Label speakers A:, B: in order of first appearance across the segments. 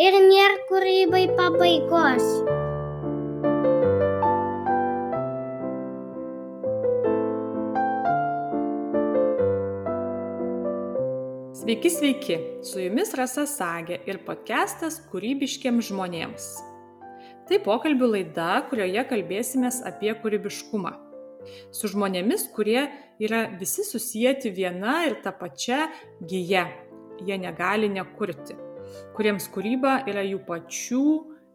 A: Ir nėra kūrybai pabaigos.
B: Sveiki, sveiki, su jumis Rasa Sagė ir podcastas kūrybiškiams žmonėms. Tai pokalbių laida, kurioje kalbėsime apie kūrybiškumą. Su žmonėmis, kurie yra visi susijęti viena ir ta pačia gyja. Jie negali nekurti, kuriems kūryba yra jų pačių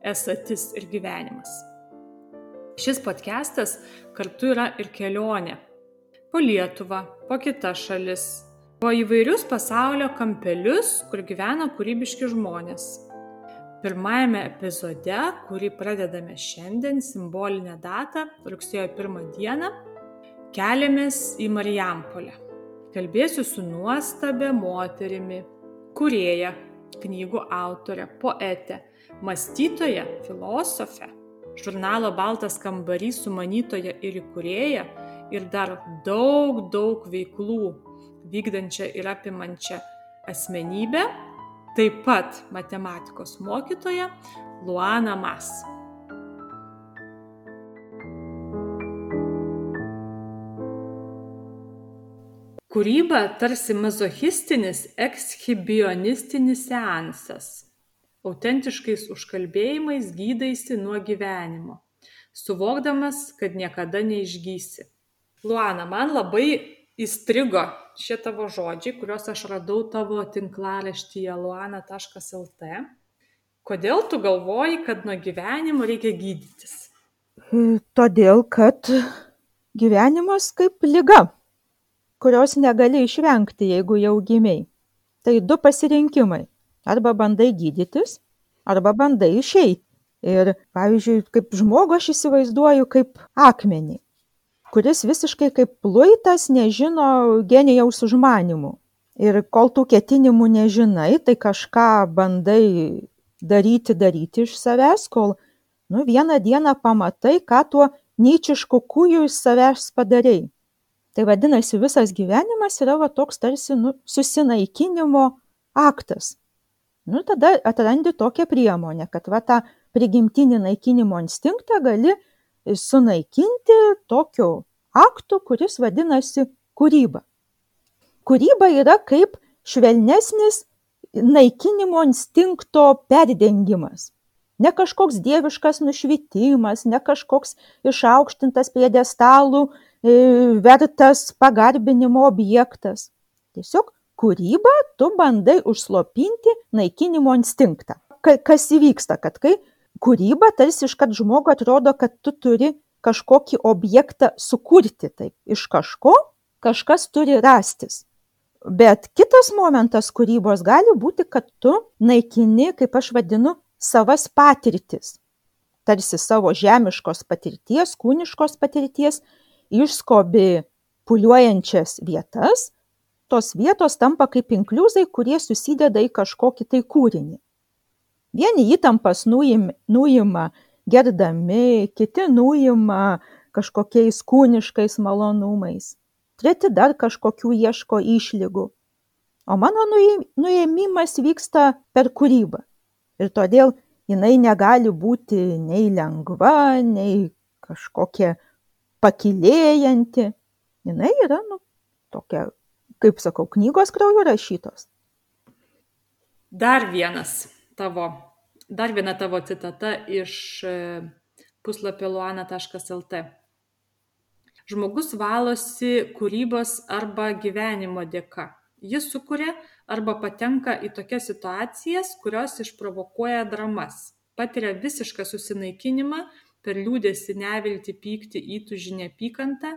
B: esatis ir gyvenimas. Šis podcastas kartu yra ir kelionė. Po Lietuvą, po kitas šalis, po įvairius pasaulio kampelius, kur gyvena kūrybiški žmonės. Pirmajame epizode, kurį pradedame šiandien, simbolinę datą, rugsėjo 1 dieną, keliamės į Marijampolę. Kalbėsiu su nuostabia moterimi, kurėja, knygų autorė, poetė, mąstytoja, filosofė, žurnalo Baltas kambarys sumanytoja ir įkūrėja ir dar daug, daug veiklų vykdančią ir apimančią asmenybę, taip pat matematikos mokytoja Luana Mas. Kūryba tarsi mazochistinis ekshibionistinis seansas. Autentiškais užkalbėjimais gydaisi nuo gyvenimo, suvokdamas, kad niekada neišgysi. Luana, man labai įstrigo šie tavo žodžiai, kuriuos aš radau tavo tinklaraštyje luana.lt. Kodėl tu galvoji, kad nuo gyvenimo reikia gydytis?
C: Todėl, kad gyvenimas kaip lyga, kurios negali išvengti, jeigu jau gimiai. Tai du pasirinkimai. Arba bandai gydytis, arba bandai išeiti. Ir, pavyzdžiui, kaip žmogų aš įsivaizduoju kaip akmenį kuris visiškai kaip luitas nežino genijaus užmanymų. Ir kol tų ketinimų nežinai, tai kažką bandai daryti, daryti iš savęs, kol nu, vieną dieną pamatai, ką tuo nyčišku kūju iš savęs padarėjai. Tai vadinasi, visas gyvenimas yra va, toks tarsi nu, susinaikinimo aktas. Nu, tada atrandi tokią priemonę, kad va, tą prigimtinį naikinimo instinktą gali sunaikinti tokiu aktu, kuris vadinasi kūryba. Kūryba yra kaip švelnesnis naikinimo instinkto perdengimas. Ne kažkoks dieviškas nušvitimas, ne kažkoks išaukštintas piedestalų e, vertas pagarbinimo objektas. Tiesiog kūryba tu bandai užslopinti naikinimo instinktą. Kas įvyksta, kad kai kūryba tarsi iškart žmogui atrodo, kad tu turi kažkokį objektą sukurti taip iš kažko, kažkas turi rastis. Bet kitas momentas kūrybos gali būti, kad tu naikini, kaip aš vadinu, savas patirtis. Tarsi savo žemiškos patirties, kūniškos patirties, išskobi puliuojančias vietas, tos vietos tampa kaip inkliuzai, kurie susideda į kažkokį tai kūrinį. Vieni įtampas nuima gerdami, kiti nuima kažkokiais kūniškais malonumais, treti dar kažkokių ieško išlygų. O mano nuėmimas vyksta per kūrybą. Ir todėl jinai negali būti nei lengva, nei kažkokia pakilėjanti. Jinai yra, nu, tokia, kaip sakau, knygos krauju rašytos.
B: Dar vienas tavo, dar viena tavo citata iš e, puslapio luana.lt. Žmogus valosi kūrybos arba gyvenimo dėka. Jis sukuria arba patenka į tokias situacijas, kurios išprovokuoja dramas, patiria visišką susinaikinimą per liūdėsi, nevilti, pyktį, įtūžį, neapykantą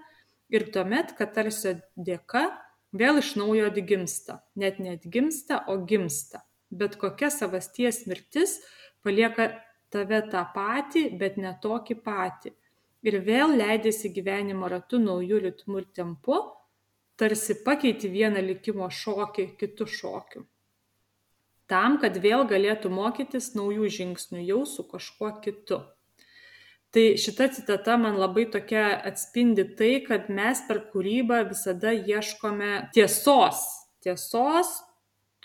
B: ir tuomet, kad tarsi dėka vėl iš naujo atgimsta. Net neatgimsta, o gimsta bet kokia savasties mirtis palieka tave tą patį, bet ne tokį patį. Ir vėl leidėsi gyvenimo ratu naujų ritmų ir tempu, tarsi pakeiti vieną likimo šokį kitų šokių. Tam, kad vėl galėtų mokytis naujų žingsnių jau su kažkuo kitu. Tai šita citata man labai tokia atspindi tai, kad mes per kūrybą visada ieškome tiesos. Tiesos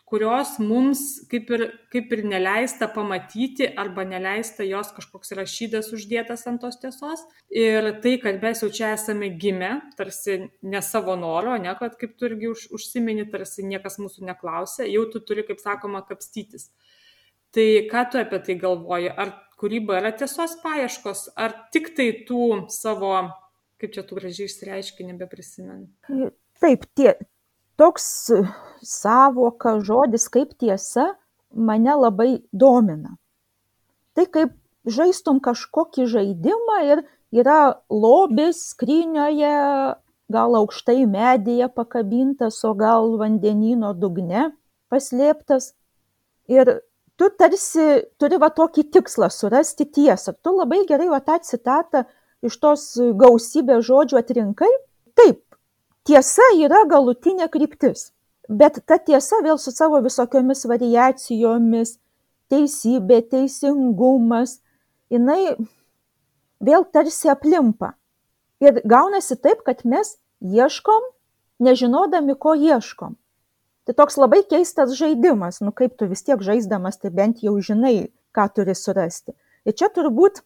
B: kurios mums kaip ir, kaip ir neleista pamatyti arba neleista jos kažkoks rašydas uždėtas ant tos tiesos. Ir tai, kad mes jau čia esame gimę, tarsi ne savo noro, ne kad kaip tu irgi už, užsimeni, tarsi niekas mūsų neklausė, jau tu turi, kaip sakoma, kapstytis. Tai ką tu apie tai galvoji? Ar kūryba yra tiesos paieškos, ar tik tai tų savo, kaip čia tu gražiai išsireiški, nebeprisimenu?
C: Taip, tie, toks savoka, žodis kaip tiesa mane labai domina. Tai kaip žaistum kažkokį žaidimą ir yra lobis skrinioje, gal aukštai medyje pakabintas, o gal vandenino dugne paslėptas. Ir tu tarsi turi va tokį tikslą surasti tiesą. Tu labai gerai va tą citatą iš tos gausybės žodžių atrinkai. Taip, tiesa yra galutinė kryptis bet ta tiesa vėl su savo visokiomis variacijomis teisybė teisingumas jinai vėl tarsi aplimpa. Ir gaunasi taip kad mes ieškom nežinodami ko ieškom. Tai toks labai keistas žaidimas nu kaip tu vis tiek žaisdamas tai bent jau žinai ką turi surasti. Ir čia turbūt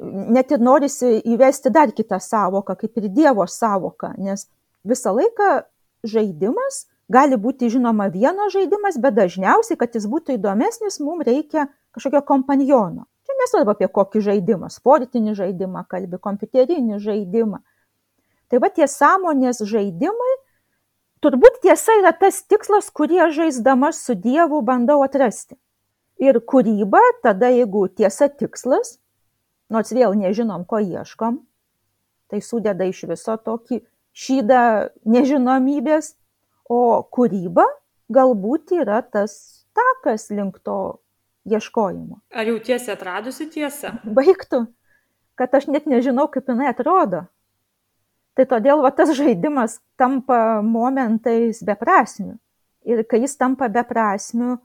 C: net ir norisi įvesti dar kitą sąvoką kaip ir dievo sąvoką nes visą laiką žaidimas gali būti žinoma vienas žaidimas, bet dažniausiai, kad jis būtų įdomesnis, mums reikia kažkokio kompaniono. Čia nesvarbu apie kokį žaidimą - sportinį žaidimą, kalbį, kompiuterinį žaidimą. Tai va tie sąmonės žaidimai, turbūt tiesa yra tas tikslas, kurį aš žaisdama su Dievu bandau atrasti. Ir kūryba, tada jeigu tiesa tikslas, nors vėl nežinom, ko ieškom, tai sudeda iš viso tokį šydą nežinomybės, o kūryba galbūt yra tas takas link to ieškojimo.
B: Ar jau tiesiai atradusi tiesą?
C: Baigtų, kad aš net nežinau, kaip jinai atrodo. Tai todėl va, tas žaidimas tampa momentais beprasmiu. Ir kai jis tampa beprasmiu,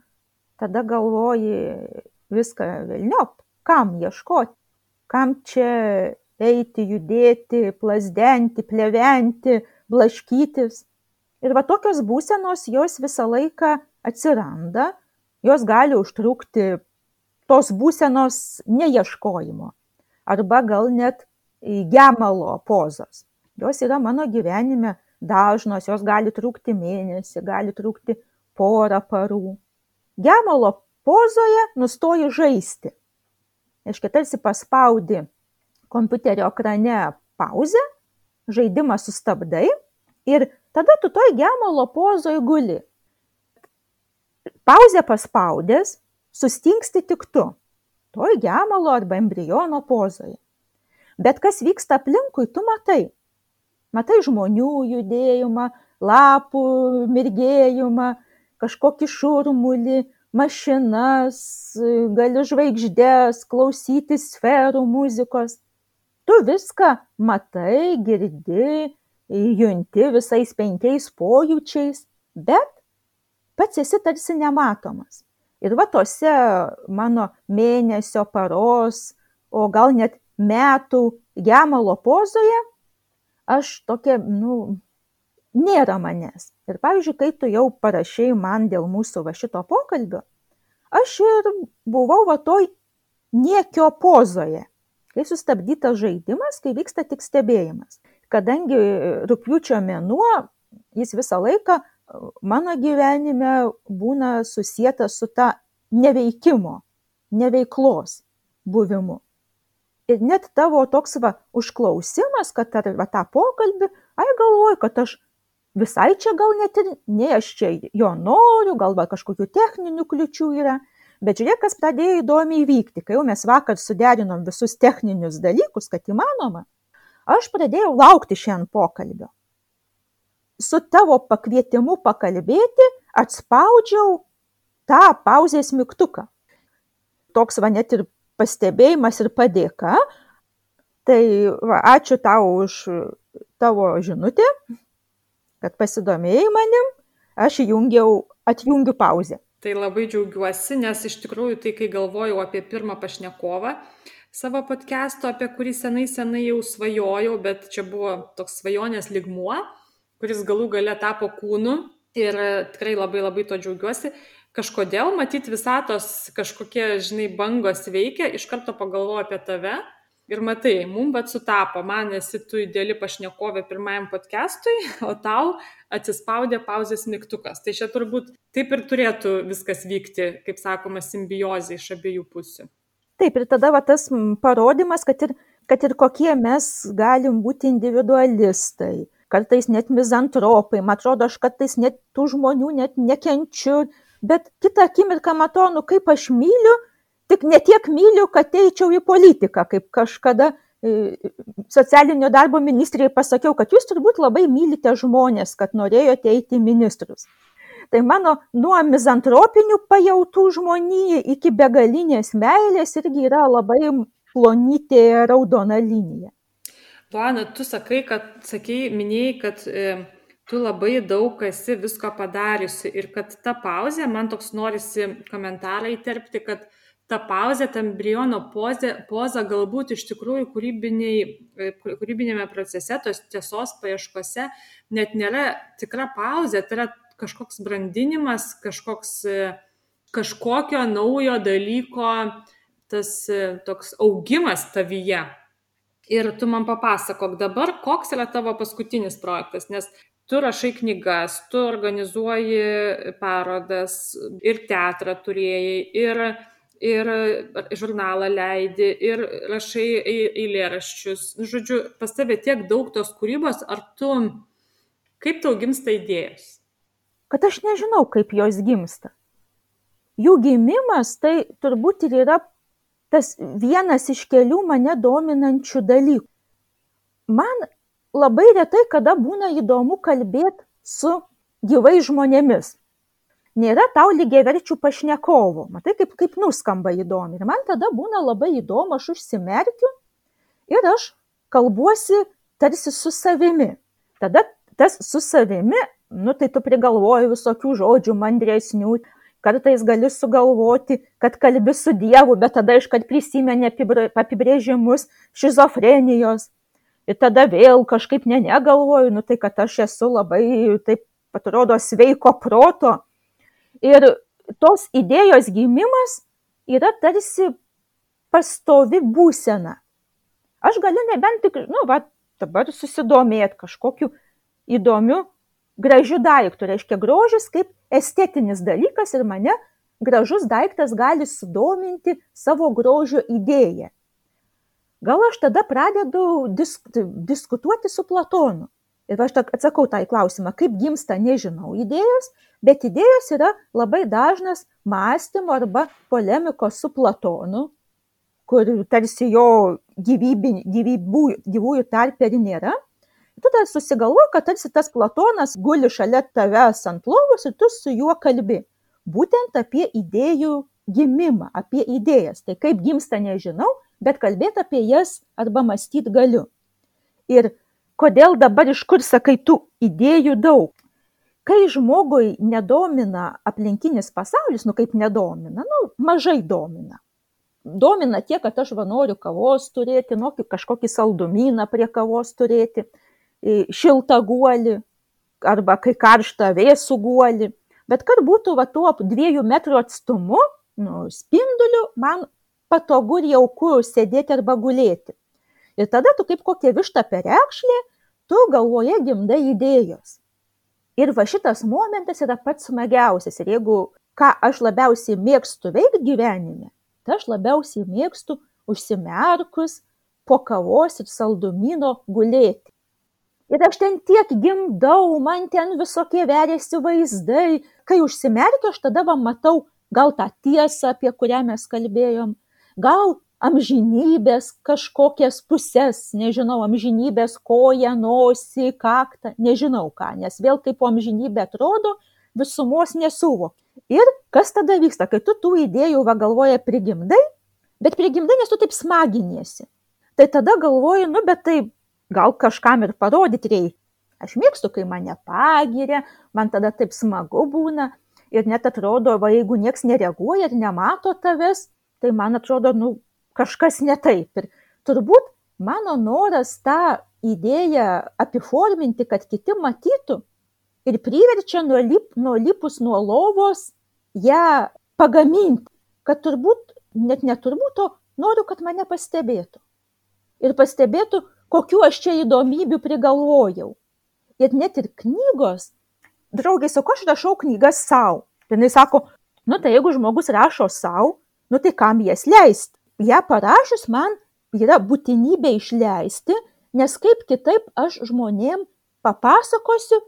C: tada galvoji viską vilniop, kam ieškoti, kam čia eiti, judėti, plasdenti, pleventi, blaškytis. Ir va tokios būsenos jos visą laiką atsiranda, jos gali užtrukti tos būsenos neieškojimo arba gal net gemalo pozos. Jos yra mano gyvenime dažnos, jos gali trukti mėnesį, gali trukti porą parų. Gemalo pozoje nustoji žaisti. Reiškia, tarsi paspaudi kompiuterio ekrane pauzę, žaidimą sustabdai ir tada tu toj gemalo pozoj guli. Pauzę paspaudęs, sustingsti tik tu, toj gemalo arba embriono pozoje. Bet kas vyksta aplinkui, tu matai. Matai žmonių judėjimą, lapų mirgėjimą, kažkokį šurmulį, mašinas, gali žvaigždės, klausyti sferų muzikos tu viską matai, girdi, junti visais penkiais pojūčiais, bet pats esi tarsi nematomas. Ir va tose mano mėnesio, paros, o gal net metų gemalo pozoje, aš tokia, nu, nėra manęs. Ir pavyzdžiui, kai tu jau parašiai man dėl mūsų va šito pokalbio, aš ir buvau va toj niekio pozoje kai sustabdytas žaidimas, kai vyksta tik stebėjimas. Kadangi rūpiučio mėnuo, jis visą laiką mano gyvenime būna susijęs su ta neveikimo, neveiklos buvimu. Ir net tavo toks va užklausimas, kad ar va tą pokalbį, ai galvoju, kad aš visai čia gal net ir ne aš čia jo noriu, gal va kažkokių techninių kliučių yra, bet žiūrėk kas pradėjo įdomiai vykti. Kai jau mes vakar suderinom visus techninius dalykus kad įmanoma aš pradėjau laukti šiandien pokalbio. Su tavo pakvietimu pakalbėti atspaudžiau tą pauzės mygtuką. Toks va net ir pastebėjimas ir padėka. Tai va, ačiū tau už tavo žinutę kad pasidomėjai manim. Aš įjungiau atjungiu pauzę
B: tai labai džiaugiuosi nes iš tikrųjų tai kai galvojau apie pirmą pašnekovą savo podkesto apie kurį senai senai jau svajojau bet čia buvo toks svajonės lygmuo kuris galų gale tapo kūnu ir tikrai labai labai to džiaugiuosi. Kažkodėl matyt visatos kažkokie, žinai, bangos veikia, iš karto pagalvoju apie tave ir matai, mum bet sutapo, man esi tu ideali pašnekovė pirmajam podcastui, o tau atsispaudė pauzės mygtukas. Tai čia turbūt taip ir turėtų viskas vykti, kaip sakoma, simbiozė iš abiejų pusių.
C: Taip, ir tada va, tas parodimas, kad ir, kad ir kokie mes galim būti individualistai, kartais net mizantropai, man atrodo, aš kartais net tų žmonių net nekenčiu, bet kitą akimirką matau, nu kaip aš myliu, tik ne tiek myliu, kad eičiau į politiką, kaip kažkada e, socialinio darbo ministrijai pasakiau, kad jūs turbūt labai mylite žmonės, kad norėjote eiti ministrus. Tai mano nuo mizantropinių pajautų žmonijai iki begalinės meilės irgi yra labai plonytė raudona linija.
B: Luana, tu sakai, kad, sakei, minėjai, kad e, tu labai daug esi visko padariusi ir kad ta pauzė, man toks norisi komentarą įterpti, kad ta pauzė, ta embriono pozė, poza galbūt iš tikrųjų e, kūrybinėme procese, tos tiesos paieškose net nėra tikra pauzė, tai yra kažkoks brandinimas, kažkoks, e, kažkokio naujo dalyko, tas e, toks augimas tavyje. Ir tu man papasakok dabar, koks yra tavo paskutinis projektas, nes tu rašai knygas, tu organizuoji parodas ir teatrą turėjai, ir ir žurnalą leidi, ir rašai eilėraščius. Nu, žodžiu, pas tavę tiek daug tos kūrybos, ar tu, kaip tau gimsta idėjos?
C: Kad aš nežinau, kaip jos gimsta. Jų gimimas tai turbūt ir yra tas vienas iš kelių mane dominančių dalykų. Man labai retai kada būna įdomu kalbėti su gyvai žmonėmis nėra tau lygiaverčių pašnekovų. Matai, kaip, kaip nuskamba įdomi. Ir man tada būna labai įdomu, aš užsimerkiu ir aš kalbuosi tarsi su savimi. Tada tas su savimi, nu tai tu prigalvoji visokių žodžių mandresnių, kartais gali sugalvoti, kad kalbi su Dievu, bet tada iškart prisimeni apibrėžimus šizofrenijos. Ir tada vėl kažkaip ne, negalvoju, nu tai kad aš esu labai, taip atrodo, sveiko proto Ir tos idėjos gimimas yra tarsi pastovi būsena. Aš galiu nebent tik, nu, va, dabar susidomėti kažkokiu įdomiu, gražiu daiktu. Reiškia, grožis kaip estetinis dalykas ir mane gražus daiktas gali sudominti savo grožio idėją. Gal aš tada pradedu disk, diskutuoti su Platonu. Ir aš atsakau tą į klausimą, kaip gimsta, nežinau, idėjos, bet idėjos yra labai dažnas mąstymo arba polemikos su Platonu, kur tarsi jo gyvybė, gyvybų, gyvųjų tarpe ir nėra. Tu tada susigalvoji, kad tarsi tas Platonas guli šalia tavęs ant lovos ir tu su juo kalbi. Būtent apie idėjų gimimą, apie idėjas. Tai kaip gimsta nežinau, bet kalbėti apie jas arba mąstyti galiu. Ir kodėl dabar iš kur sakai tų idėjų daug? kai žmogui nedomina aplinkinis pasaulis, nu kaip nedomina, nu mažai domina. Domina tiek, kad aš va noriu kavos turėti, nu kažkokį saldumyną prie kavos turėti, šiltą guolį arba kai karštą vėsų guolį. Bet kad būtų va tuo dviejų metrų atstumu, nu, spinduliu, man patogu ir jauku sėdėti arba gulėti. Ir tada tu kaip kokia višta perekšlė, tu galvoje gimdai idėjos. Ir va šitas momentas yra pats smagiausias. Ir jeigu ką aš labiausiai mėgstu veikt gyvenime tai aš labiausiai mėgstu užsimerkus po kavos ir saldumyno gulėti. Ir aš ten tiek gimdau, man ten visokie veriasi vaizdai. Kai užsimerkiu, aš tada va matau gal tą tiesą, apie kurią mes kalbėjom, gal amžinybės kažkokias puses, nežinau, amžinybės koją, nosį, kaktą, nežinau ką, nes vėl kaip amžinybė atrodo, visumos nesuvo. Ir kas tada vyksta, kai tu tų idėjų va galvoje prigimdai, bet prigimdai, nes tu taip smaginiesi. Tai tada galvoju, nu bet tai gal kažkam ir parodyti reikia. Aš mėgstu, kai mane pagiria, man tada taip smagu būna ir net atrodo, va jeigu nieks nereaguoja ir nemato tavęs, tai man atrodo, nu, kažkas ne taip. Ir turbūt mano noras tą idėją apiforminti, kad kiti matytų ir priverčia nuolip, nuolipus nuo lovos ją pagaminti, kad turbūt, net neturbūt, o noriu, kad mane pastebėtų. Ir pastebėtų, kokiu aš čia įdomybių prigalvojau. Ir net ir knygos, draugai, sako, aš rašau knygas savo. Ir jis sako, nu tai jeigu žmogus rašo savo, nu tai kam jas leisti? Ja parašius man yra būtinybė išleisti, nes kaip kitaip aš žmonėm papasakosiu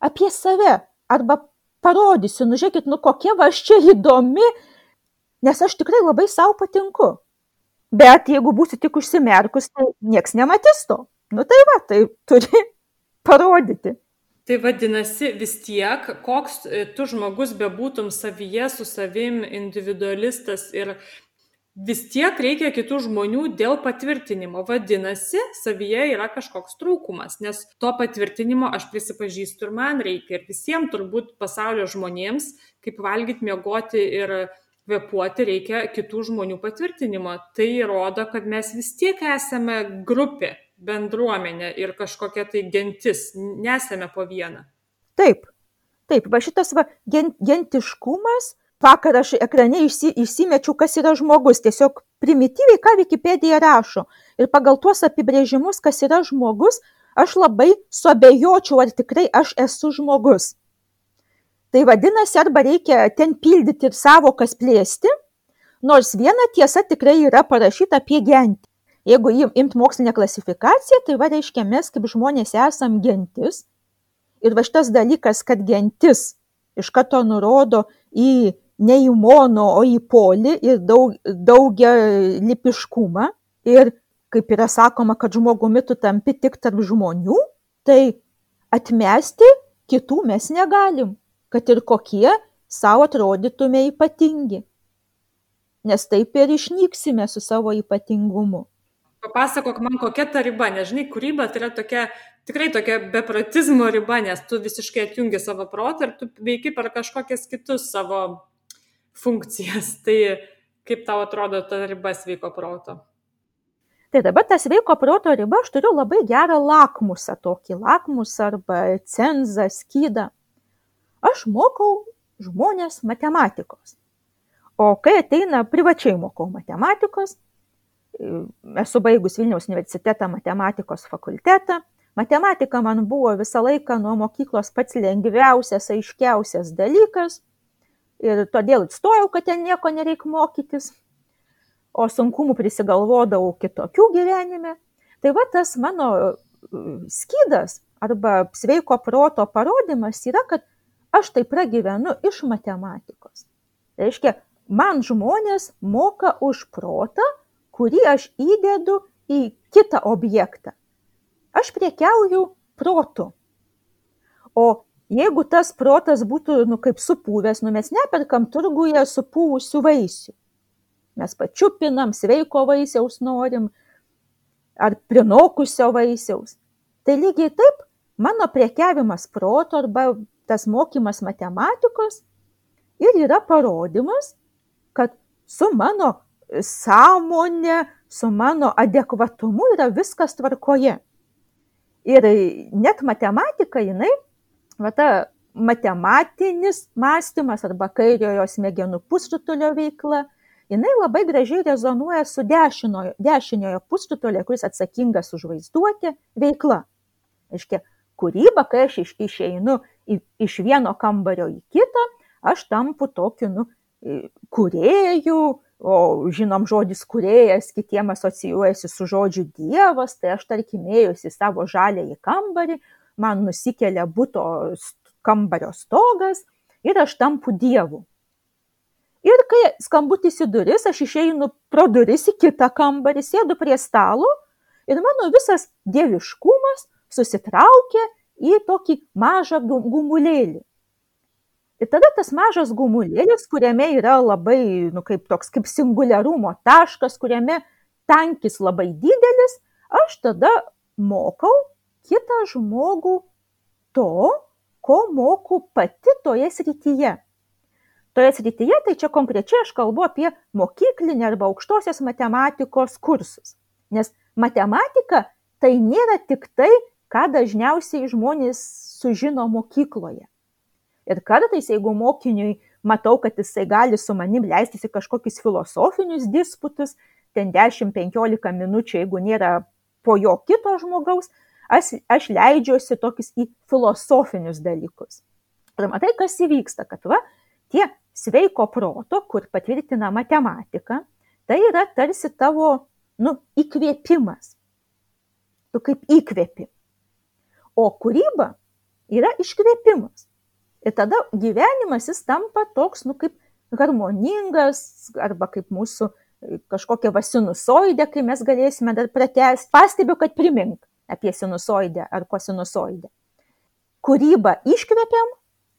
C: apie save arba parodysiu, nu žiūrėkit, nu kokia va aš čia įdomi, nes aš tikrai labai savo patinku. Bet jeigu būsi tik užsimerkus, tai nieks nematys to. Nu tai va, tai turi parodyti.
B: Tai vadinasi, vis tiek, koks tu žmogus bebūtum savyje, su savim, individualistas ir vis tiek reikia kitų žmonių dėl patvirtinimo. Vadinasi, savyje yra kažkoks trūkumas, nes to patvirtinimo aš prisipažįstu ir man reikia. Ir visiems turbūt pasaulio žmonėms, kaip valgyti, miegoti ir kvepuoti, reikia kitų žmonių patvirtinimo. Tai rodo, kad mes vis tiek esame grupė, bendruomenė ir kažkokia tai gentis, nesame po vieną.
C: Taip, taip, va šitas va, gen, gentiškumas vakar aš ekrane išsi, išsimečiau, kas yra žmogus. Tiesiog primityviai, ką Wikipedija rašo. Ir pagal tuos apibrėžimus, kas yra žmogus, aš labai suabejočiau, ar tikrai aš esu žmogus. Tai vadinasi, arba reikia ten pildyti ir savokas plėsti, nors viena tiesa tikrai yra parašyta apie gentį. Jeigu imt mokslinę klasifikaciją, tai va reiškia mes kaip žmonės esam gentis. Ir va šitas dalykas, kad gentis iš karto nurodo į ne į mono, o į polį ir daug, daugia lipiškumą. Ir kaip yra sakoma, kad žmogumi tu tampi tik tarp žmonių, tai atmesti kitų mes negalim, kad ir kokie savo atrodytume ypatingi. Nes taip ir išnyksime su savo ypatingumu.
B: Papasakok man, kokia ta riba, nežinai, kūryba tai yra tokia, tikrai tokia bepratizmo riba, nes tu visiškai atjungi savo protą ir tu veiki per kažkokias kitus savo funkcijas. Tai kaip tau atrodo ta riba sveiko proto?
C: Tai dabar tas sveiko proto riba, aš turiu labai gerą lakmusą, tokį lakmusą arba cenzą, skydą. Aš mokau žmonės matematikos. O kai ateina privačiai mokau matematikos, esu baigus Vilniaus universitetą matematikos fakultetą, matematika man buvo visą laiką nuo mokyklos pats lengviausias, aiškiausias dalykas ir todėl įstojau, kad ten nieko nereikia mokytis, o sunkumų prisigalvodavau kitokių gyvenime. Tai va tas mano e, skydas arba sveiko proto parodimas yra, kad aš tai pragyvenu iš matematikos. Tai reiškia, man žmonės moka už protą, kurį aš įdedu į kitą objektą. Aš priekiauju protu. O jeigu tas protas būtų nu kaip supuvęs nu mes neperkam turguje supuvusių vaisių. Mes pačiupinam sveiko vaisiaus norim ar prinokusio vaisiaus. Tai lygiai taip mano prekiavimas proto arba tas mokymas matematikos ir yra parodymas kad su mano sąmonė su mano adekvatumu yra viskas tvarkoje. Ir net matematika jinai va ta matematinis mąstymas arba kairiojo smegenų pusrutulio veikla, jinai labai gražiai rezonuoja su dešiniojo, dešiniojo pusrutulio, kuris atsakingas už vaizduotę, veikla. Aiškia, kūryba, kai aš iš, išeinu į, iš vieno kambario į kitą, aš tampu tokiu, nu, kurėjų, o žinom žodis kurėjas, kitiem asocijuojasi su žodžiu dievas, tai aš tarkim ėjusi savo žalę į kambarį, man nusikelia būto kambario stogas ir aš tampu dievu. Ir kai skambutis į duris, aš išeinu pro duris į kitą kambarį, sėdu prie stalo ir mano visas dieviškumas susitraukia į tokį mažą gumulėlį. Ir tada tas mažas gumulėlis, kuriame yra labai, nu, kaip toks, kaip singuliarumo taškas, kuriame tankis labai didelis, aš tada mokau kitą žmogų to, ko moku pati toje srityje. Toje srityje, tai čia konkrečiai aš kalbu apie mokyklinę arba aukštosios matematikos kursus. Nes matematika tai nėra tik tai, ką dažniausiai žmonės sužino mokykloje. Ir kartais, jeigu mokiniui matau, kad jisai gali su manim leistis į kažkokius filosofinius disputus, ten 10-15 minučių, jeigu nėra po jo kito žmogaus, aš, aš leidžiuosi tokius į filosofinius dalykus. Ir matai, kas įvyksta, kad va, tie sveiko proto, kur patvirtina matematika, tai yra tarsi tavo, nu, įkvėpimas. Tu kaip įkvėpi. O kūryba yra iškvėpimas. Ir tada gyvenimas jis tampa toks, nu, kaip harmoningas, arba kaip mūsų e, kažkokia va sinusoidė, kai mes galėsime dar pratesti. Pastebiu, kad primink apie sinusoidę ar kosinusoidę. Kūrybą iškvėpiam,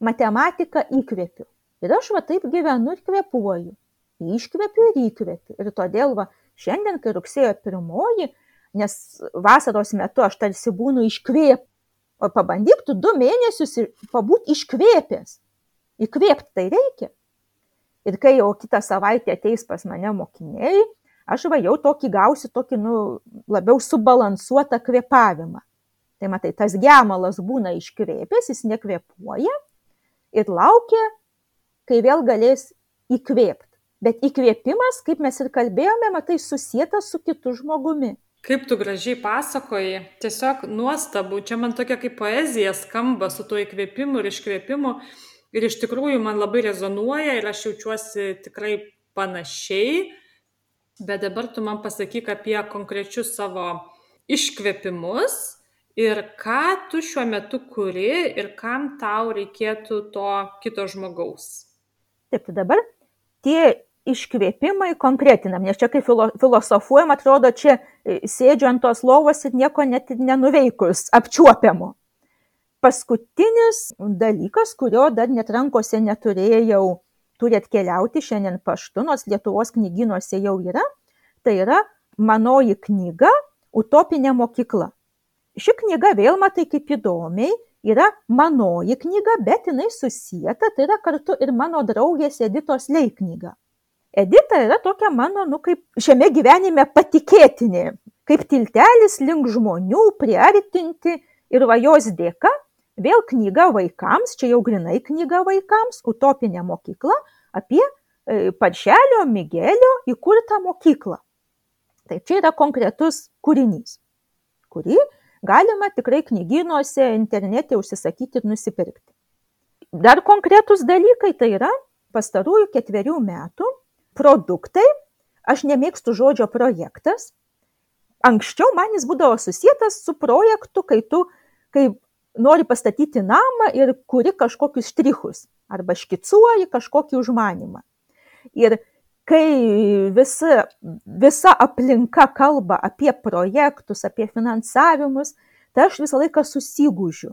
C: matematiką įkvėpiu. Ir aš va taip gyvenu ir kvepuoju. Iškvėpiu ir įkvėpiu. Ir todėl va šiandien, kai rugsėjo pirmoji, nes vasaros metu aš tarsi būnu iškvėp, O pabandyk tu du mėnesius pabūti iškvėpęs. Įkvėpti tai reikia. Ir kai jau kitą savaitę ateis pas mane mokiniai, aš va jau tokį gausiu tokį, nu, labiau subalansuotą kvėpavimą. Tai matai, tas gemalas būna iškvėpęs, jis nekvėpuoja ir laukia, kai vėl galės įkvėpti. Bet įkvėpimas, kaip mes ir kalbėjome, matai, susijęs su kitu žmogumi.
B: Kaip tu gražiai pasakoji, tiesiog nuostabu, čia man tokia kaip poezija skamba su tuo įkvėpimu ir iškvėpimu ir iš tikrųjų man labai rezonuoja ir aš jaučiuosi tikrai panašiai, bet dabar tu man pasakyk apie konkrečius savo iškvėpimus ir ką tu šiuo metu kuri ir kam tau reikėtų to kito žmogaus.
C: Taip, tai dabar tie iškvėpimai konkretinam, nes čia kai filo, filosofuojam, atrodo, čia e, sėdžiu ant tos lovos ir nieko net nenuveikus, apčiuopiamu. Paskutinis dalykas, kurio dar net rankose neturėjau, turi atkeliauti šiandien paštu, nors Lietuvos knyginuose jau yra, tai yra manoji knyga Utopinė mokykla. Ši knyga vėl matai kaip įdomiai, yra manoji knyga, bet jinai susijęta, tai yra kartu ir mano draugės Editos Lei knyga. Edita yra tokia mano, nu, kaip šiame gyvenime patikėtinė, kaip tiltelis link žmonių priartinti ir va jos dėka vėl knyga vaikams, čia jau grinai knyga vaikams, utopinė mokykla apie e, Paršelio Migelio įkurtą mokyklą. Tai čia yra konkretus kūrinys, kurį galima tikrai knyginuose, internete užsisakyti ir nusipirkti. Dar konkretus dalykai tai yra pastarųjų ketverių metų produktai, aš nemėgstu žodžio projektas. Anksčiau man jis būdavo susijęs su projektu, kai tu, kai nori pastatyti namą ir kuri kažkokius štrichus arba škicuoji kažkokį užmanimą. Ir kai visa, visa aplinka kalba apie projektus, apie finansavimus, tai aš visą laiką susigūžiu.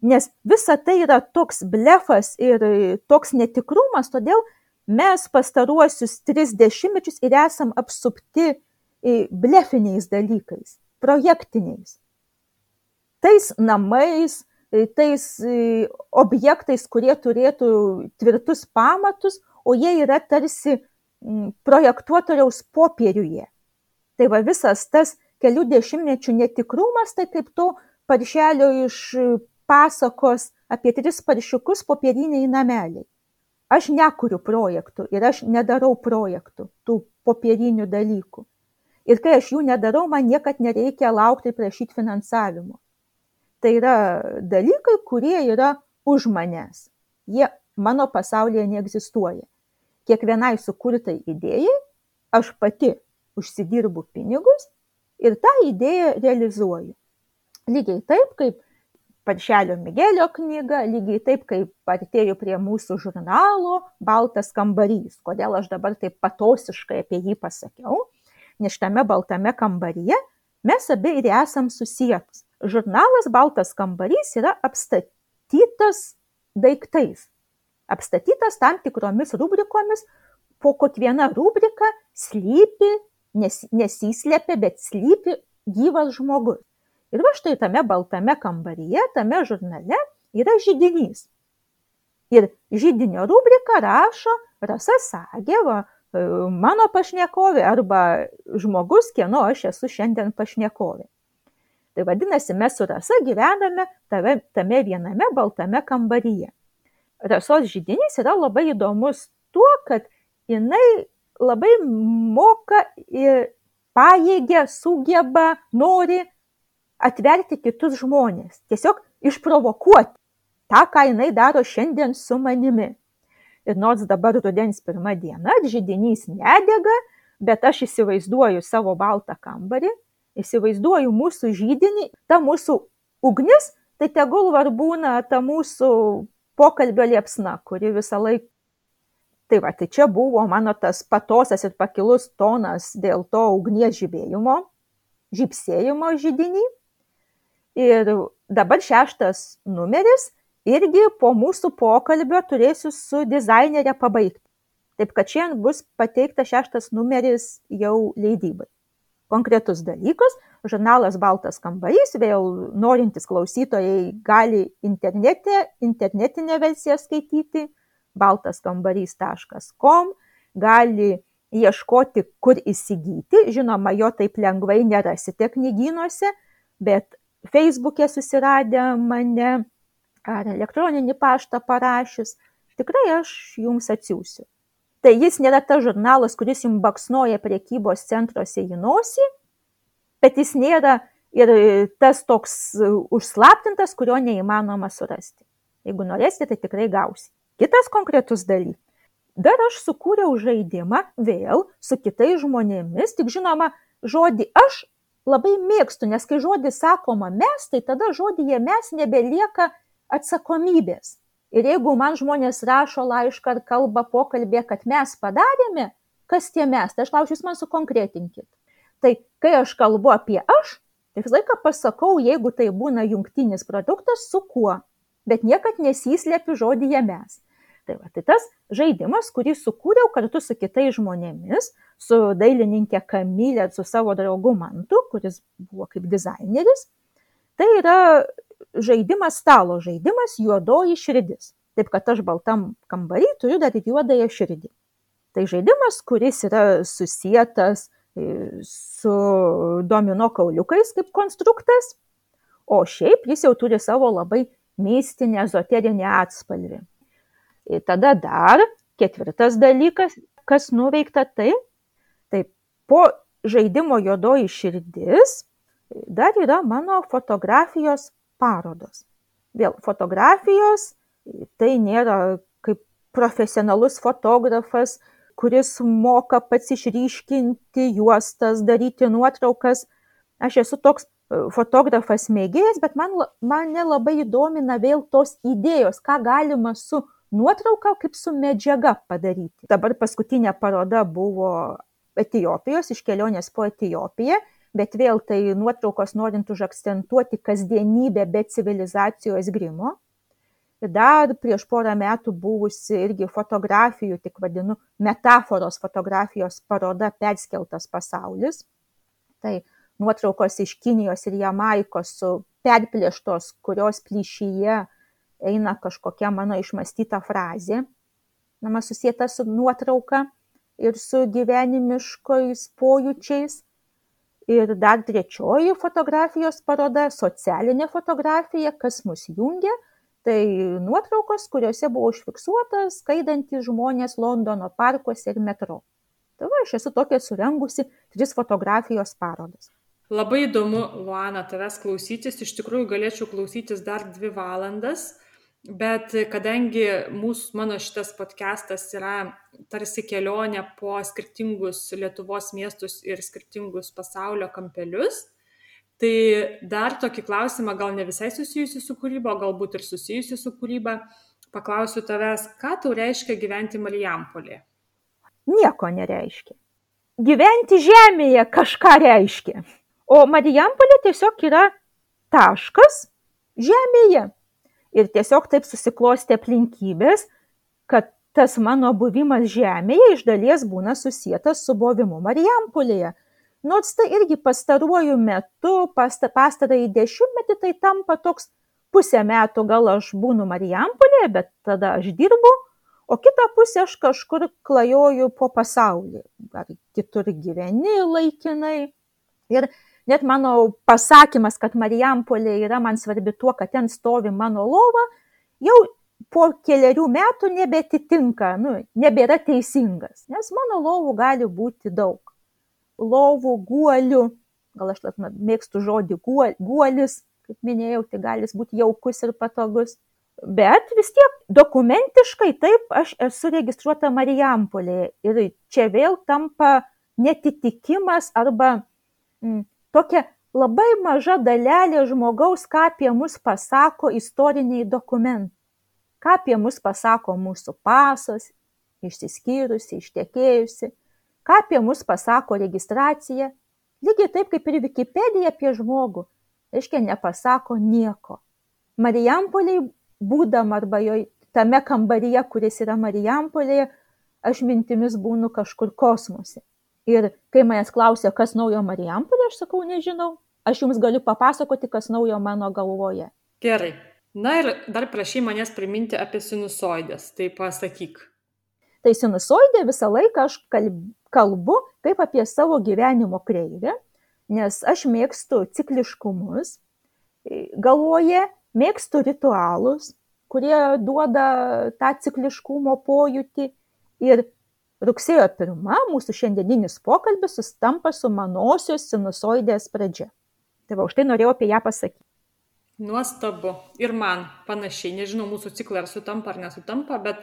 C: Nes visa tai yra toks blefas ir toks netikrumas, todėl mes pastaruosius tris dešimtmečius ir esam apsupti e, blefiniais dalykais, projektiniais. Tais namais, e, tais e, objektais, kurie turėtų tvirtus pamatus, o jie yra tarsi projektuotoriaus popieriuje. Tai va visas tas kelių dešimtmečių netikrumas, tai kaip to paršelio iš pasakos apie tris paršiukus popieriniai nameliai aš nekuriu projektų ir aš nedarau projektų, tų popierinių dalykų. Ir kai aš jų nedarau, man niekad nereikia laukti ir prašyti finansavimo. Tai yra dalykai, kurie yra už manęs. Jie mano pasaulyje neegzistuoja. Kiekvienai sukurtai idėjai aš pati užsidirbu pinigus ir tą idėją realizuoju. Lygiai taip, kaip Paršelio Migelio knyga, lygiai taip kaip artėju prie mūsų žurnalo Baltas kambarys. Kodėl aš dabar taip patosiškai apie jį pasakiau? Nes tame baltame kambaryje mes abi ir esam susijęs. Žurnalas Baltas kambarys yra apstatytas daiktais. Apstatytas tam tikromis rubrikomis, po kiekviena rubrika slypi, nes, nesislepia, bet slypi gyvas žmogus. Ir va štai tame baltame kambaryje, tame žurnale yra žydinys. Ir žydinio rubrika rašo Rasa Sagėva, e, mano pašnekovė arba žmogus, kieno aš esu šiandien pašnekovė. Tai vadinasi, mes su Rasa gyvename tave, tame viename baltame kambaryje. rasos žydinys yra labai įdomus tuo, kad jinai labai moka ir pajėgia, sugeba, nori atverti kitus žmonės. Tiesiog išprovokuoti tą, ką jinai daro šiandien su manimi. Ir nors dabar rudens pirmą dieną žydinys nedega, bet aš įsivaizduoju savo baltą kambarį, įsivaizduoju mūsų žydinį, ta mūsų ugnis, tai tegul var būna ta mūsų pokalbio liepsna, kuri visą laiką. Tai va, tai čia buvo mano tas patosas ir pakilus tonas dėl to ugnies žibėjimo, žypsėjimo žydinį. Ir dabar šeštas numeris irgi po mūsų pokalbio turėsiu su dizainerė pabaigti. Taip kad šiandien bus pateiktas šeštas numeris jau leidybai. Konkretus dalykas, žurnalas Baltas kambarys, vėl norintys klausytojai gali internete, internetinę versiją skaityti, baltaskambarys.com, gali ieškoti, kur įsigyti. Žinoma, jo taip lengvai nerasite knygynuose, bet Facebook'e susiradę mane ar elektroninį paštą parašius, tikrai aš jums atsiųsiu. Tai jis nėra tas žurnalas, kuris jums baksnoja priekybos centruose į nosį, bet jis nėra ir tas toks užslaptintas, kurio neįmanoma surasti. Jeigu norėsite, tai tikrai gausite. Kitas konkretus dalykas. Dar aš sukūriau žaidimą vėl su kitais žmonėmis, tik žinoma, žodį aš labai mėgstu, nes kai žodį sakoma mes, tai tada žodyje mes nebelieka atsakomybės. Ir jeigu man žmonės rašo laišką ar kalba pokalbė, kad mes padarėme, kas tie mes, tai aš klausiu, jūs man sukonkretinkit. Tai kai aš kalbu apie aš, tai visą laiką pasakau, jeigu tai būna jungtinis produktas, su kuo, bet niekad nesislėpiu žodyje mes. Tai, va, tai tas žaidimas, kurį sukūriau kartu su kitais žmonėmis, su dailininkė Kamilė, su savo draugu Mantu, kuris buvo kaip dizaineris, tai yra žaidimas, stalo žaidimas, juodoji širdis. Taip kad aš baltam kambarį turiu dar ir juodąją širdį. Tai žaidimas, kuris yra susijęs e, su domino kauliukais kaip konstruktas, o šiaip jis jau turi savo labai mistinę, ezoterinę atspalvį. Ir e, tada dar ketvirtas dalykas, kas nuveikta tai, tai po žaidimo juodoji širdis dar yra mano fotografijos parodos. Vėl fotografijos, tai nėra kaip profesionalus fotografas, kuris moka pats išryškinti juostas, daryti nuotraukas. Aš esu toks e, fotografas mėgėjas, bet man, mane labai įdomina vėl tos idėjos, ką galima su nuotrauka, kaip su medžiaga padaryti. Dabar paskutinė paroda buvo Etijopijos, iš kelionės po Etijopiją bet vėl tai nuotraukos norint užakcentuoti kasdienybę be civilizacijos grimo. Ir dar prieš porą metų buvusi irgi fotografijų, tik vadinu, metaforos fotografijos paroda Perskeltas pasaulis. Tai nuotraukos iš Kinijos ir Jamaikos su perplėštos, kurios plyšyje eina kažkokia mano išmastyta frazė, nama susijęta su nuotrauka ir su gyvenimiškais pojūčiais. Ir dar trečioji fotografijos paroda - socialinė fotografija, kas mus jungia. Tai nuotraukos, kuriuose buvo užfiksuotas skaidantys žmonės Londono parkuose ir metro. Tai va, aš esu tokia surengusi tris fotografijos parodas.
B: Labai įdomu, Luana, tavęs klausytis. Iš tikrųjų galėčiau klausytis dar dvi valandas bet kadangi mūsų mano šitas podkastas yra tarsi kelionė po skirtingus Lietuvos miestus ir skirtingus pasaulio kampelius, tai dar tokį klausimą, gal ne visai susijusi su kūryba, galbūt ir susijusi su kūryba, paklausiu tavęs, ką tau reiškia gyventi Marijampolė?
C: Nieko nereiškia. Gyventi žemėje kažką reiškia. O Marijampolė tiesiog yra taškas žemėje ir tiesiog taip susiklostė aplinkybės, kad tas mano buvimas žemėje iš dalies būna susijęs su buvimu Marijampolėje. Nors tai irgi pastaruoju metu, pasta, pastarąjį dešimtmetį, tai tampa toks pusę metų gal aš būnu Marijampolėje, bet tada aš dirbu, o kitą pusę aš kažkur klajoju po pasaulį, ar kitur gyveni laikinai. Ir net mano pasakymas, kad Marijampolė yra man svarbi tuo, kad ten stovi mano lova, jau po keliarių metų nebetitinka, nu, nebėra teisingas, nes mano lovų gali būti daug. Lovų, guolių, gal aš mėgstu žodį guolis, kaip minėjau, tai gali būti jaukus ir patogus. Bet vis tiek dokumentiškai taip aš esu registruota Marijampolėje ir čia vėl tampa netitikimas arba mm, tokia labai maža dalelė žmogaus, ką apie mus pasako istoriniai dokumentai. Ką apie mus pasako mūsų pasas, išsiskyrusi, ištekėjusi, ką apie mus pasako registracija. Lygiai taip kaip ir Wikipedija apie žmogų, reiškia, nepasako nieko. Marijampoliai būdam arba jo tame kambaryje, kuris yra Marijampolėje, aš mintimis būnu kažkur kosmose. Ir kai manęs klausia, kas naujo Marijampolė, aš sakau, nežinau. Aš jums galiu papasakoti, kas naujo mano galvoje.
B: Gerai. Na ir dar prašy manęs priminti apie sinusoidės. Tai pasakyk.
C: Tai sinusoidė visą laiką aš kalbu kaip apie savo gyvenimo kreivę, nes aš mėgstu cikliškumus galvoje, mėgstu ritualus, kurie duoda tą cikliškumo pojūtį ir rugsėjo pirma mūsų šiandieninis pokalbis sustampa su manosios sinusoidės pradžia. Tai va, už tai norėjau apie ją pasakyti.
B: Nuostabu. Ir man panašiai, nežinau mūsų ciklą ar sutampa ar nesutampa, bet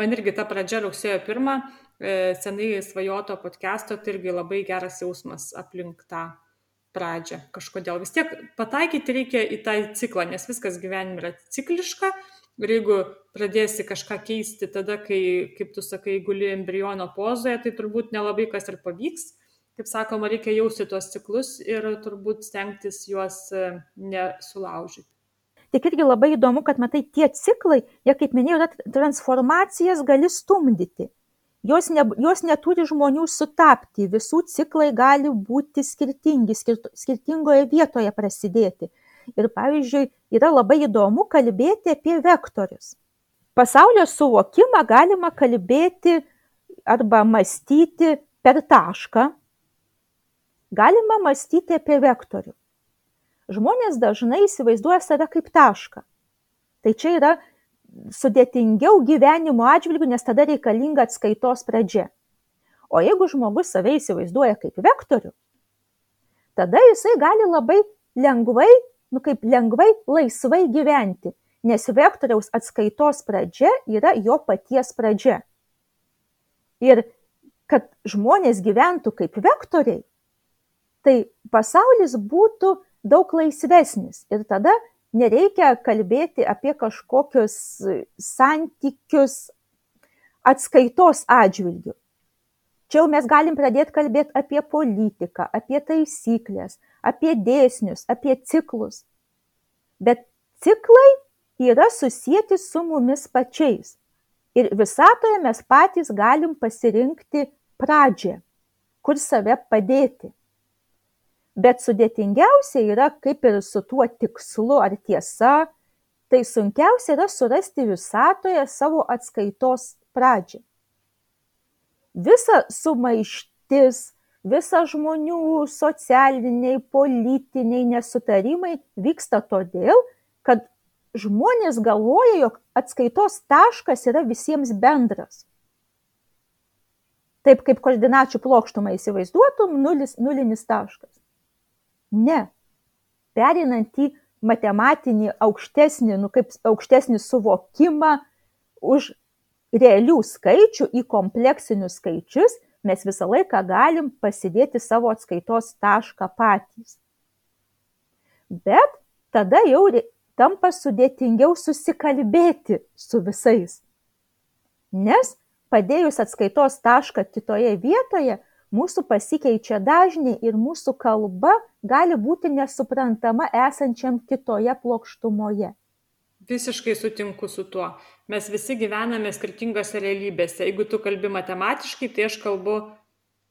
B: man irgi ta pradžia rugsėjo pirmą, e, senai svajoto podcast'o, tai irgi labai geras jausmas aplink tą pradžią. Kažkodėl vis tiek pataikyti reikia į tą ciklą, nes viskas gyvenime yra cikliška ir jeigu pradėsi kažką keisti tada, kai, kaip tu sakai, guli embriono pozoje, tai turbūt nelabai kas ir pavyks. Kaip sakoma, reikia jausti tuos ciklus ir turbūt stengtis juos e, nesulaužyti.
C: Tik irgi labai įdomu, kad matai, tie ciklai, jie kaip minėjau, transformacijas gali stumdyti. Jos, ne, jos neturi žmonių sutapti, visų ciklai gali būti skirtingi, skirt, skirtingoje vietoje prasidėti. Ir pavyzdžiui, yra labai įdomu kalbėti apie vektorius. Pasaulio suvokimą galima kalbėti arba mąstyti per tašką, galima mąstyti apie vektorių. Žmonės dažnai įsivaizduoja save kaip tašką. Tai čia yra sudėtingiau gyvenimo atžvilgių, nes tada reikalinga atskaitos pradžia. O jeigu žmogus save įsivaizduoja kaip vektorių, tada jisai gali labai lengvai nu kaip lengvai laisvai gyventi nes vektoriaus atskaitos pradžia yra jo paties pradžia ir kad žmonės gyventų kaip vektoriai tai pasaulis būtų daug laisvesnis ir tada nereikia kalbėti apie kažkokius santykius atskaitos atžvilgiu. Čia jau mes galim pradėti kalbėti apie politiką, apie taisyklės, apie dėsnius, apie ciklus. Bet ciklai yra susijęti su mumis pačiais. Ir visatoje mes patys galim pasirinkti pradžią, kur save padėti. Bet sudėtingiausia yra kaip ir su tuo tikslu ar tiesa, tai sunkiausia yra surasti visatoje savo atskaitos pradžią. Visa sumaištis, visa žmonių socialiniai, politiniai nesutarimai vyksta todėl, kad žmonės galvoja, jog atskaitos taškas yra visiems bendras. Taip kaip koordinačių plokštumą įsivaizduotum, nulis, nulinis taškas. Ne. Perinant į matematinį aukštesnį, nu kaip aukštesnį suvokimą už realių skaičių į kompleksinius skaičius, mes visą laiką galim pasidėti savo atskaitos tašką patys. Bet tada jau tampa sudėtingiau susikalbėti su visais. Nes padėjus atskaitos tašką kitoje vietoje, mūsų pasikeičia dažniai ir mūsų kalba gali būti nesuprantama esančiam kitoje plokštumoje.
B: Visiškai sutinku su tuo mes visi gyvename skirtingose realybėse. Jeigu tu kalbi matematiškai, tai aš kalbu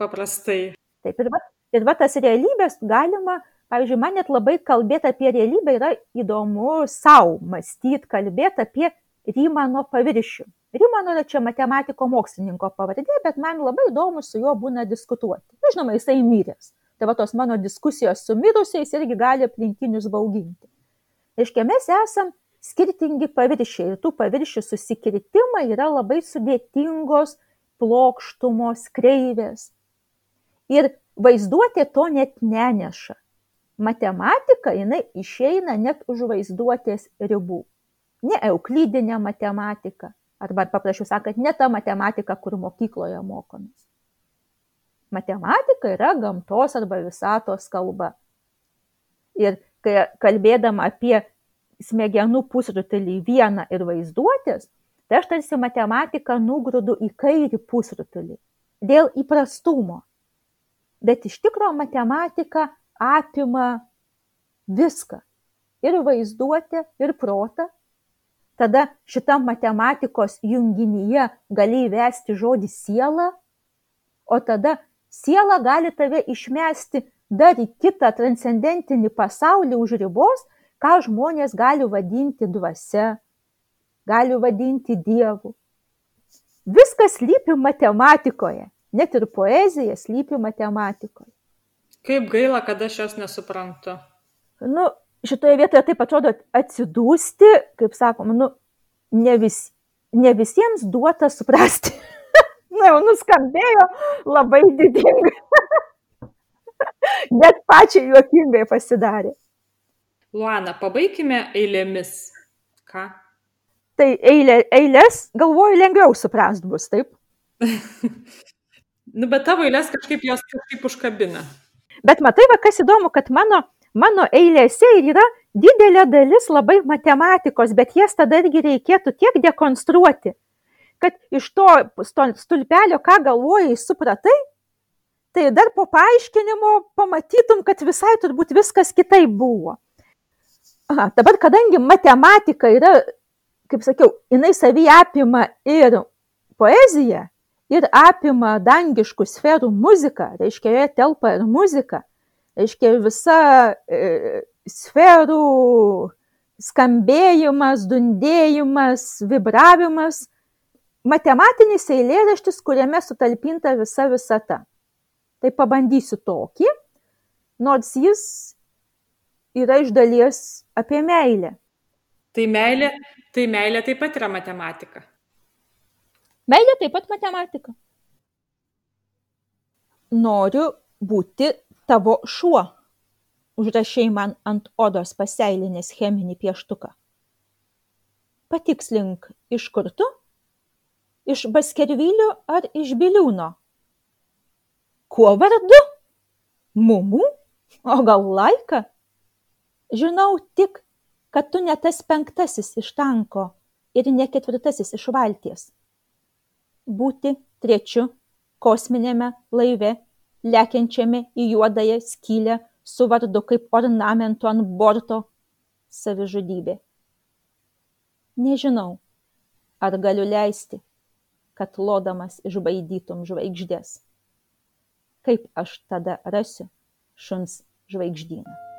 B: paprastai.
C: Taip, ir va, ir va tas realybės galima, pavyzdžiui, man net labai kalbėti apie realybę yra įdomu savo mąstyti, kalbėti apie Rymano paviršių. Rymano yra čia matematiko mokslininko pavardė, bet man labai įdomu su juo būna diskutuoti. Na, žinoma, jisai miręs. Tai va tos mano diskusijos su mirusiais irgi gali aplinkinius bauginti. Reiškia, mes esam skirtingi paviršiai ir tų paviršių susikirtimai yra labai sudėtingos plokštumos kreivės. Ir vaizduotė to net neneša. Matematika jinai išeina net už vaizduotės ribų. Ne euklydinė matematika, arba paprasčiau sakant, ne ta matematika, kur mokykloje mokomės. Matematika yra gamtos arba visatos kalba. Ir kai kalbėdama apie smegenų pusrutulį vieną ir vaizduotės, tai aš tarsi matematiką nugrūdu į kairį pusrutulį dėl įprastumo. Bet iš tikrųjų matematika apima viską. Ir vaizduotę, ir protą. Tada šitam matematikos junginyje gali įvesti žodį siela, o tada siela gali tave išmesti dar į kitą transcendentinį pasaulį už ribos, ką žmonės gali vadinti dvasia, gali vadinti dievu. Viskas lypi matematikoje, net ir poezija slypi matematikoje.
B: Kaip gaila, kad aš jos nesuprantu.
C: Nu, šitoje vietoje taip atrodo atsidūsti, kaip sakom, nu, ne, vis, ne visiems duota suprasti. Na, jau nuskambėjo labai didingai. Net pačiai juokingai pasidarė.
B: Luana, pabaikime eilėmis. Ką?
C: Tai eilė, eilės, galvoju, lengviau suprast bus, taip?
B: nu, bet tavo eilės kažkaip jos kažkaip užkabina.
C: Bet matai, va, kas įdomu, kad mano, mano eilėse yra didelė dalis labai matematikos, bet jas tada irgi reikėtų tiek dekonstruoti, kad iš to stulpelio, ką galvojai, supratai, tai dar po paaiškinimo pamatytum, kad visai turbūt viskas kitaip buvo. Aha, dabar, kadangi matematika yra kaip sakiau, jinai savy apima ir poeziją, ir apima dangiškų sferų muziką, reiškia, joje telpa ir muzika, reiškia, visa e, sferų skambėjimas, dundėjimas, vibravimas, matematinis eilėraštis, kuriame sutalpinta visa visata. Tai pabandysiu tokį, nors jis yra iš dalies apie meilę.
B: Tai meilė, tai meilė taip pat yra matematika.
C: Meilė taip pat matematika. Noriu būti tavo šuo. Užrašiai man ant odos paseilinės cheminį pieštuką. Patikslink, iš kur tu? Iš Baskervilio ar iš Biliūno? Kuo vardu? Mumu? O gal laika? Žinau tik, kad tu ne tas penktasis iš tanko ir ne ketvirtasis iš valties. Būti trečiu kosminėme laive, lekiančiame į juodąją skylę su vardu kaip ornamentu ant borto - savižudybė. Nežinau, ar galiu leisti, kad lodamas išbaidytum žvaigždės. Kaip aš tada rasiu šuns žvaigždyną?